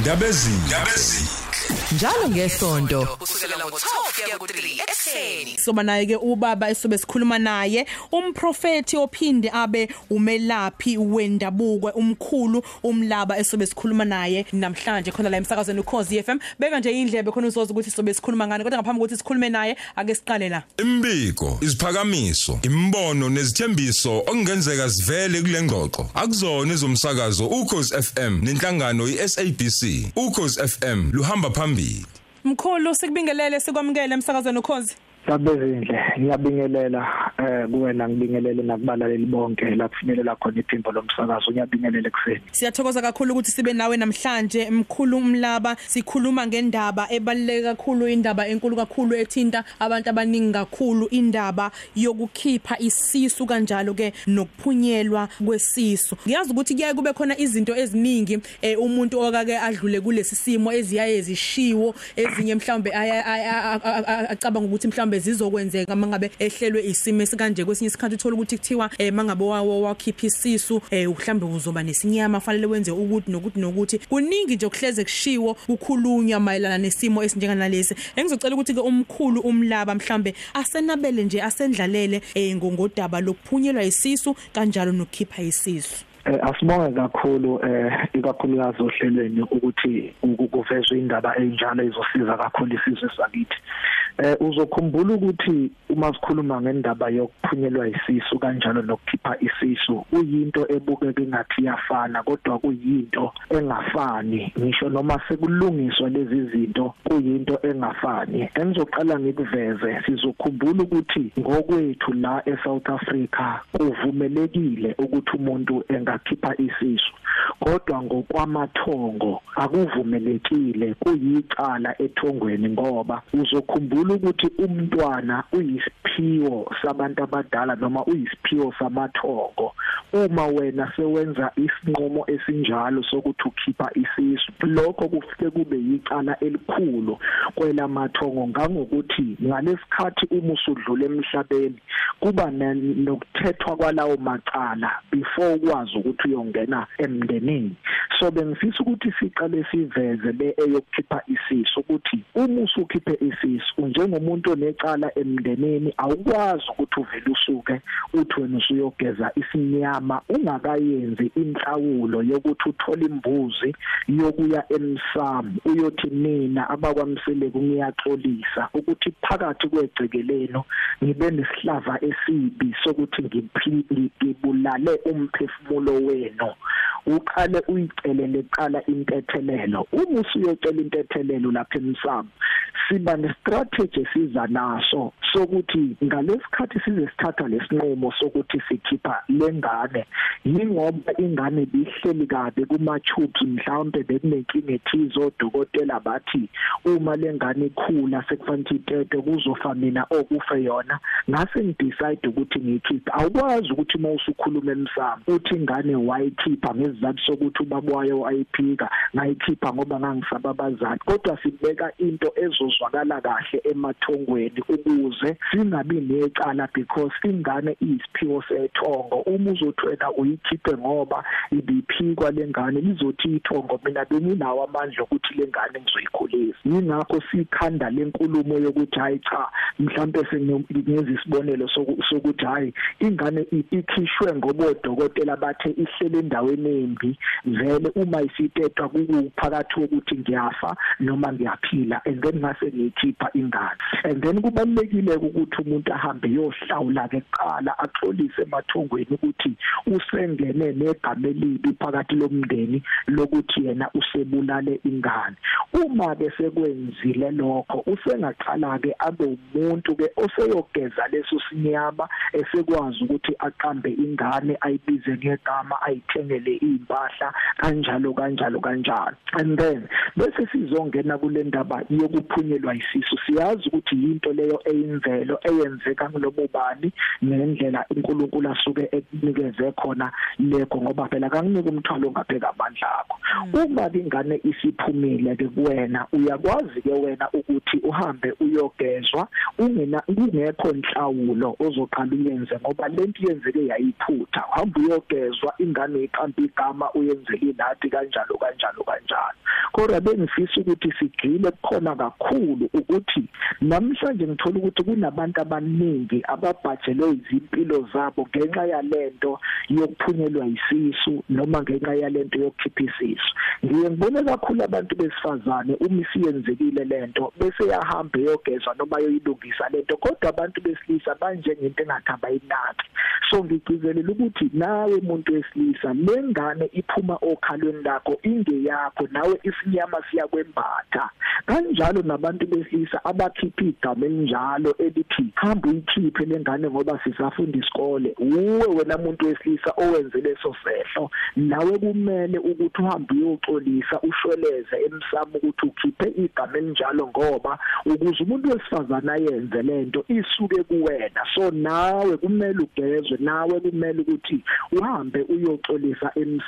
ndabezini ndabezini njalo ngesonto kusukela ngo-12 kuya ku-3 ekuseni. Soba naye ke ubaba esobe sikhuluma naye umprofeti ophinde abe umelaphi wendabuko umkhulu umlaba esobe sikhuluma naye namhlanje khona la emsakazweni ukhozi FM beka nje indlebe khona uzoza ukuthi sobe sikhuluma ngani kodwa ngaphambi kokuthi sikhulume naye ake siqale la. Imbiko isiphakamiso imbono nezithembiso okungenzeka sivele kule ngxoxo. Akuzona ezomsakazo ukhozi FM nenhlangano iSABC ukhozi FM luhamba phambili mkhulu sikubingelele sikwamukele emsakazweni ukhozi. Sabezindle ngiyabingelela eh kuwena ngibingelele nakubalaleli bonke la kufinyelela khona iphimbo lomsakazo ngiyabingelela ekseni Siyathokoza kakhulu ukuthi sibe nawe namhlanje mkhulu umlaba sikhuluma ngendaba ebaluleke kakhulu indaba enkulu kakhulu ethinta abantu abaningi kakhulu indaba yokukhipha isisu kanjalo ke nokuphunyelwa kwesisu ngiyazi ukuthi kuyaye kube khona izinto eziningi eh, umuntu okake adlule kulesi simo eziyaye zishiwo ezinye mhlawumbe acabanga ukuthi mhlawumbe zizokwenzeka mangabe ehlelwe isimo esikanje kwesinye isikhathi uthola ukuthi kuthiwa eh, mangabe wawo wakhipha isisu eh, mhlawumbe uzoba nesinyama fanele wenze ukuthi nokuthi nokuthi. Kuningi nje okuhleze kushiwo kukhulunywa mayelana nesimo esinjenganalesi. Engizocela ukuthi ke umkhulu umlaba mhlambe asenabele nje asendlalele eh, ngongodaba lokuphunyelwa isisu kanjalo nokukhipha isisu. Eh asibonge kakhulu eh ikakhulukazi ohlelweni ukuthi ukuvezwe indaba enjalo izosiza kakhulu isizwe sakithi. Eh uzokhumbula ukuthi uma sikhuluma ngendaba yokuphunyelwa isisu kanjalo nokukhipha isisu kuyinto ebukeka ingathi iyafana kodwa kuyinto engafani ngisho noma sekulungiswa lezi zinto kuyinto engafani engizoqala ngikuveze sizokhumbula ukuthi ngokwethu la eSouth Africa kuvumelekile ukuthi umuntu engakhipha isisu. Kodwa ngokwamathongo akuvumelekile kuyicala ethongweni ngoba uzokhumbula ukuthi umntwana uyisiphiwo sabantu abadala noma uyisiphiwo samathongo. Uma wena sewenza isinqumo esinjalo sokuthi ukhipha isisu lokho kufike kube yicala elikhulu kwelamathongo. Ngangokuthi ngalesikhathi uma usudlula emhlabeni kuba nokuthethwa kwalawo macala before ukwazi ukuthi uyongena emndenini. So bengifisa ukuthi siqale siveze le eyokukhipha isisu ukuthi uma usukhiphe isisu njengomuntu onecala emndenini awukwazi ukuthi uvele usuke uthi wena usuyogeza isinyama ungakayenzi inhlawulo yokuthi uthole imbuzi yokuya emsamo uyothi mina abakwamsele kungiyaxolisa ukuthi phakathi kwegcekeleno ngibe nesihlava esibi sokuthi ngibulale umphefumulo wenu. Uqale uyicelele qala intethelelo uma usuyocela intethelelo lapha emsamo siba nestrategy esiza naso sokuthi ngalesikhathi size sithatha lesinqumo sokuthi sikhipha lengane yingoba ingane bihleli kabe kuma tubes mhlawumbe bekunenkinga ethizo odokotela bathi uma lengane ikhula sekufanele itete kuzofa mina okufe yona. Ngase ngidecide ukuthi ngikhiphe awukwazi ukuthi uma usukhuluma emsamo uthi ingane wayikhipha ngesizathu sokuthi ubabwayo wayiphika ngayikhipha ngoba ngangisaba abazali kodwa sibeka into ezozwakala kahle emathongweni ukuze singabi necala because ingane iyisiphiwo sethongo. Uma uzothwena uyikhiphe ngoba ibiphikwa lengane lizothi ithongo mina benginawo amandla ukuthi lengane ngizoyikhulisa. Yingakho sikhanda lenkulumo yokuthi hayi cha mhlambe sengenza isibonelo sokuthi hayi ingane ikhishwe ngoba odokotela bathe ihlele endaweni embi vele uma isitetwa kuphakathi ukuthi ngiyafa noma ngiyaphila and then ngase ngiyikhipha ingane. And then kubalekile ukuthi umuntu ahambe yohlawula ke kuqala axolise emathongweni ukuthi usengene negama elibi phakathi lomndeni lokuthi yena usebulale ingane. Uma ke sekwenzile lokho usengaqala ke abe umuntu ke oseyogeza leso sinyama esekwazi ukuthi aqambe ingane ayibize ngegama ayithengele impahla kanjalo kanjalo kanjalo. And then bese sizongena kule ndaba yokuphunyelwa isisu siyazi ukuthi yinto leyo eyimvelo eyenzeka kulobubani ngendlela uNkulunkulu asuke ekunikeze khona lekho ngoba phela kanginika umthwalo ngapheka amandla akho. Uma ingane isiphumile ke kuwena uyakwazi ke wena ukuthi uhambe uyogezwa ungena kungekho inhlawulo ozoqala uyenze ngoba lento yenzeke yayiphutha. Uhamba uyogezwa ingane iqampa igama uyenzele ilathi kanjalo kanjalo kanjalo. Kodwa bengifisa ukuthi sigcine kukhona kakhulu ukuthi namhlanje ngithola ukuthi kunabantu abaningi ababhajelwe izimpilo zabo ngenxa yalento yokuphunyelwa isisu noma ngenxa yalento yokukhipha isisu. Ngiye ngibone kakhulu abantu besifazane uma isiyenzekile lento bese yahamba yogezwa noma yoyilungisa lento kodwa abantu besilisa banjengento engathi abayinaki. So ngigcizelela ukuthi nawe umuntu wesilisa lengane iphuma okhalweni lakho ingeyakho nawe isinyama siyakwembatha. Kanjalo nabantu besilisa abakhipha igama elinjalo elithi hamba uyikhiphe lengane ngoba sisafunda isikole. Uwe wena muntu wesilisa owenze leso sehlo. Nawe kumele ukuthi uhambe uyoxolisa ushweleze emsamo ukuthi ukhiphe igama elinjalo ngoba ukuze umuntu wesifazana ayenze lento isuke kuwena. So nawe kumele ugezwe nawe kumele ukuthi uhambe uyoxolisa emsamo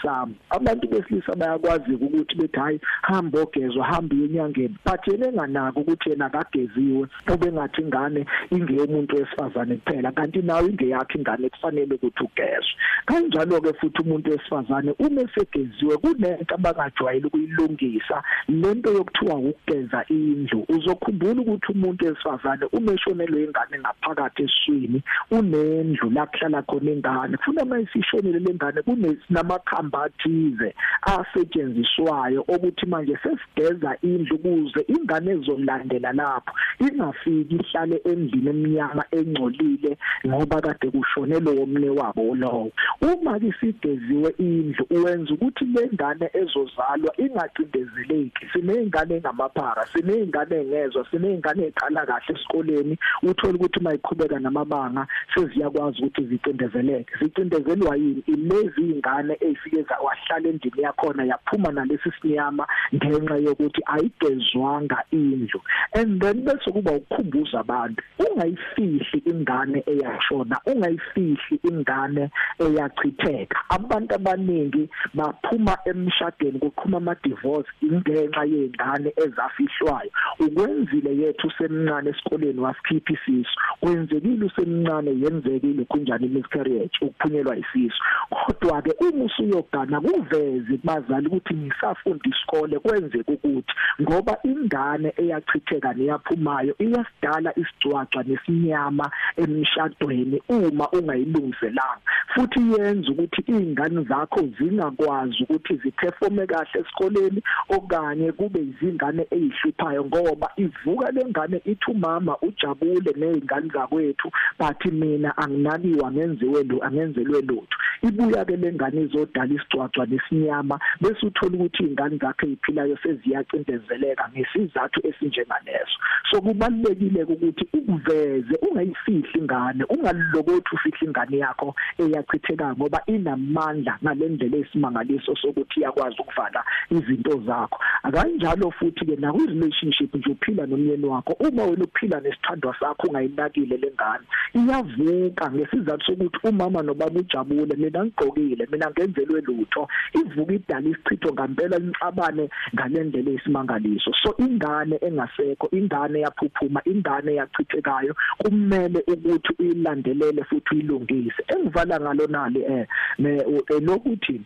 abantu besilisa bayakwazi ukuthi bethi hayi hamba ogezwa hamba enyangeni. But yena enganaki ukuthi yena kageziwe obengathi ingane ingeyomuntu wesifazane kuphela kanti nawe ingeyakhe ingane kufanele ukuthi ugezwe. Kanjalo ke futhi umuntu wesifazane uma esegeziwe kunento abangajwayele ukuyilungisa. Lento yokuthiwa ukugeza indlu uzokhumbula ukuthi umuntu wesifazane uma eshonelwe ingane ngaphakathi eswini unendlu la kuhlala khona ingane. Kufuna mayisishonele lengane kunamakhamba athize asetshenziswayo ukuthi manje sesigeza indlu kuze ingane ezolandela lapho ingafiki ihlale endlini eminyama engcolile ngoba kade kushonelwe omne wabo lowo. Uma isigeziwe indlu uwenza ukuthi lengane ezozalwa ingacindezeleki. Sineyingane engamaphara sineyingane engezwa sineyingane eqala kahle esikoleni uthola ukuthi mayiqhubeka namabanga seziyakwazi ukuthi zicindezeleke. Zicindezelwa yini? Ilezi ingane ezifike wahlala endini yakhona yaphuma nalesi sinyama ngenxa yokuthi ayigezwanga indlu. And then bese kuba ukukhumbuza abantu ungayifihli ingane eyashona ungayifihli ingane eyachitheka. Abantu abaningi baphuma emshadweni kuqhuma ama divorce ingenxa yezingane ezafihlwayo. Ukwenzile yethu semncane esikoleni wasikhipha isisu. Kwenzekile usemncane yenzekile kunjani miscarriage ukuphunyelwa isisu. Kodwa ke uma usuyogana kuveze bazali ukuthi ngisafunda isikole kwenzeka ukuthi ngoba ingane eyachitheka neyaphumayo iyasidala isigcwagcwa nesinyama emshadweni uma ungayilungiselanga. Futhi yenza ukuthi izingane zakho zingakwazi ukuthi ziperforme kahle esikoleni okanye kube izingane ezihluphayo ngoba ivuka lengane ithi umama ujabule nezingane zakwethu bathi mina anginakiwa ngenziwe lo angenzelwe lutho. Ibuya ke lengane izodala isigcwagcwa nesinyama bese uthola ukuthi izingane zakhe eziphilayo seziyacindezeleka ngesizathu esinjengaleso. So kubalekile ukuthi ukuveze ungayifihli ingane ungalokothi ufihla ingane yakho eyachitheka ngoba inamandla ngalendlela esimangaliso sokuthi iyakwazi ukuvala izinto zakho. Akanjalo futhi ke na kwi relationship nje uphila nomyeni wakho uma wena uphila nesithandwa sakho ungayinakile lengane iyavuka ngesizathu sokuthi umama nobaba ujabule mina ngigqokile mina ngenzelwe lutho ivuka idala isichitho ngempela inxabane ngalendlela esimangaliso so ingane engasekho ingane yaphuphuma ingane yachithekayo kumele ukuthi uyilandelele futhi uyilungise. Engivala ngalo nali eh lokuthi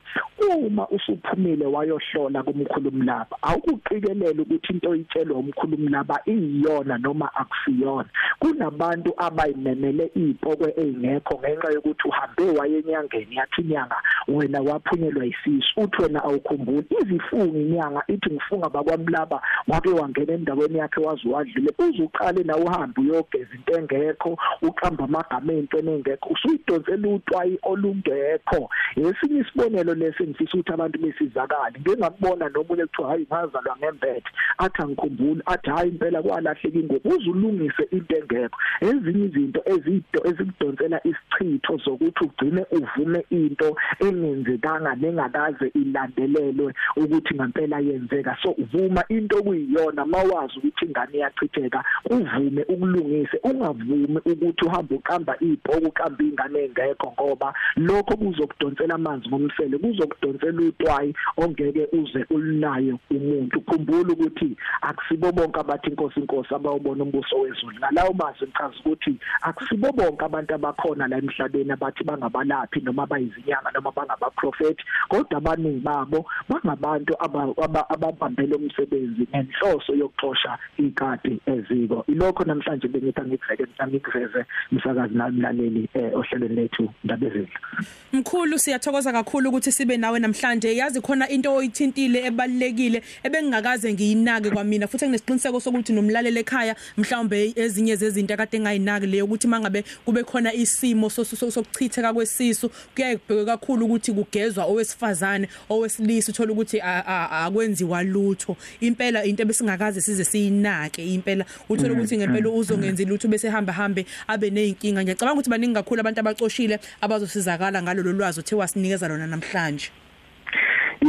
uma usuphumile wayohlola kumkhulumi lapha awukuqikelela ukuthi into oyitshelwa umkhulumi laba iyiyona noma akusiyona. Kunabantu abayimemele izipokwe ezingekho ngenxa yokuthi uhambe wayenyangeni yathi inyanga wena waphunyelwa isisu uthi wena awukhumbuli. Izifunga inyanga ithi ngifunga bakwamlaba wake wangena endaweni yakhe wazi wadlule uzuqale na uhambe uyogeza into engekho uqamba amagama entweni engekho usuyidonsela utwayi olungekho. Esinye isibonelo lesi ngifisa ukuthi abantu besizakale ngengakubona nomunye kuthiwa hayi ngazalwa ngembethe athi angikhumbuli. Athi hayi impela kwalahleka ingoku uzulungise into engekho. Ezinye izinto ezito ezikudonsela isichitho zokuthi ugcine uvume into engenzekanga nengakaze ilandelelwe ukuthi ngempela yenzeka. So vuma into kuyiyona mawazi ukuthi ingane iyachitheka uvume ukulungise ungavumi ukuthi uhambe uqamba ibhoku uqamba ingane engekho ngoba lokho kuzokudonsela amanzi ngomsele kuzokudonsela utwayi ongeke uze ulinayo umuntu. Khumbula ukuthi akusibo bonke abathi inkosi inkosi abawubona umbuso wezulu. Ngalawo mazwi ngichaza ukuthi akusibo bonke abantu abakhona la emhlabeni abathi bangabalaphi noma bayizinyanga noma bangabaprofeti kodwa abaningi babo bangabantu aba ababambele umsebenzi nenhloso yokuxosha ikati eziko. Ilokho namhlanje bengithi angikuveke angikuveze umsakazi namlaleli eh, ohlelweni lethu ndabezindla Mkhulu siyathokoza kakhulu ukuthi sibe nawe namhlanje. Yazi khona into oyithintile ebalekile ebengingakaze ngiyinake kwamina. Futhi nginesiqiniseko sokuthi nomlaleli ekhaya mhlawumbe ezinye zezinto akade engayinaki leyo ukuthi mangabe kube khona isimo sokuchitheka kwesisu kuyayibheka kakhulu ukuthi kugezwa owesifazane owesilisa uthola ukuthi akwenziwa lutho. Impela into ebesingakaze size siyinake impela. Uthola ukuthi ngempela uzongenza lutho bese hamba hambe abe nezinkinga ngiyacabanga ukuthi baningi kakhulu abantu abacoshile abazosizakala ngalo lolwazi othe wasinikeza lona namhlanje.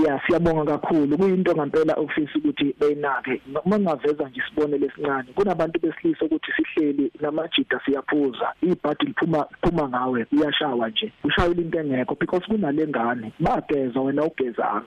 Yeah siyabonga kakhulu. Kuyinto ngempela okufisa ukuthi beyinake. Uma ngaveza nje isibone lesincane kunabantu besilisa ukuthi sihleli namajida siyaphuza. Ibhadi liphuma phuma ngawe uyashawa nje. Ushayela into engekho because kunalengane. Bageza wena ugezanga.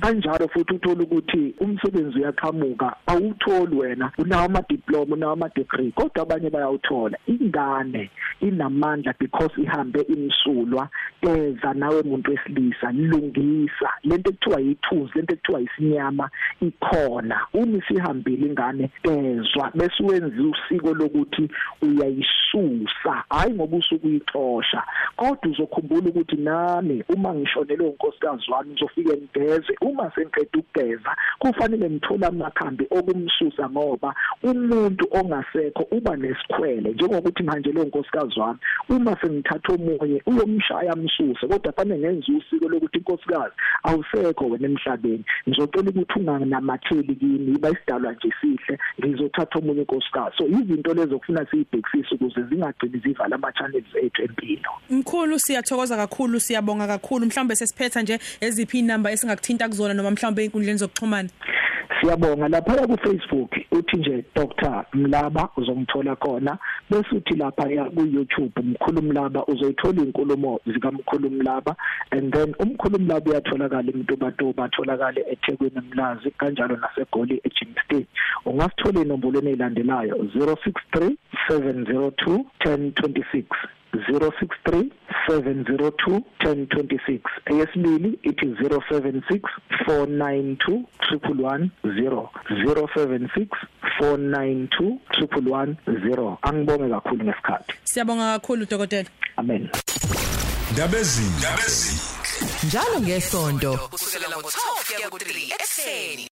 Kanjalo futhi uthola ukuthi umsebenzi uyaqhamuka awutholi wena. Unawo ama diploma unawo ama degree kodwa abanye bayawuthola. Ingane inamandla because ihambe imsulwa eza nawe umuntu wesilisa lungisa. Lento ekuthiwa yithuzi lento ekuthiwa isinyama ikhona. Uma isihambile ingane ezwa bese wenza usiko lokuthi uyayisusa. Hayi ngoba usuku uyixosha. Kodwa uzokhumbula ukuthi nami uma ngishonelwe unkosikazi wami ngizofike ngigeze. Uma sengiqeda ukugeza kufanele ngithola amakhambi okumsusa ngoba umuntu ongasekho uba nesikhwele. Njengokuthi manje lo nkosikazi wami uma sengithatha omunye uyomshaya msuse kodwa fanele ngenze usiko lokuthi inkosikazi awusekho wena emhlabeni. Ngizocela ukuthi unganamatheli kimi iba isidalwa nje sihle ngizothatha omunye inkosikazi so izinto lezo kufuna siyibhekisise ukuze zingagcini zivala ama channels ethu empilo. Mkhulu siyathokoza kakhulu siyabonga kakhulu. Mhlawumbe sesiphetha nje eziphi inamba esingakuthinta kuzona noma mhlawumbe inkundleni zokuxhumana? Siyabonga. Lapha ku Facebook uthi nje Dr Mlaba uzomthola khona. Bese uthi lapha ku YouTube umkhulu Mlaba uzoyithola inkulumo zika mkhulu Mlaba. And then umkhulu Mlaba uyatholakala umuntu bato batholakala eThekwini Mlazi kanjalo nasegoli eJimston ungasithola inombolweni ezilandelayo 063 702 1026 063 702 1026 eyesibili ithi 076 492 110 076 492 110 angibonge kakhulu ngesikhathi. Siyabonga kakhulu dokotela. Amen. Ndabezi Ndabezi njalo ngesonto. Kusukela ngo12 kuya ku3 ekseni